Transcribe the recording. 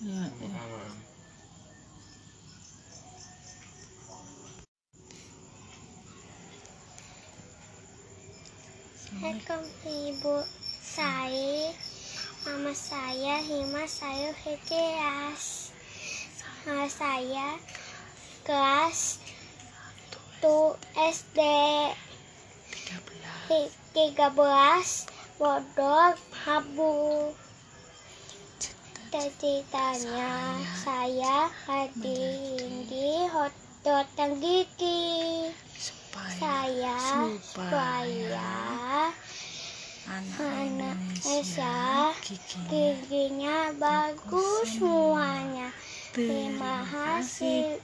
Ya, ya. Assalamualaikum ibu saya. Mama saya Hima saya Hitias Mama saya kelas 2 SD 13 bodoh habu Cita-citanya saya tinggi hotel gigi Supaya, saya supaya anak Indonesia giginya giginya bagus semuanya. Terima kasih.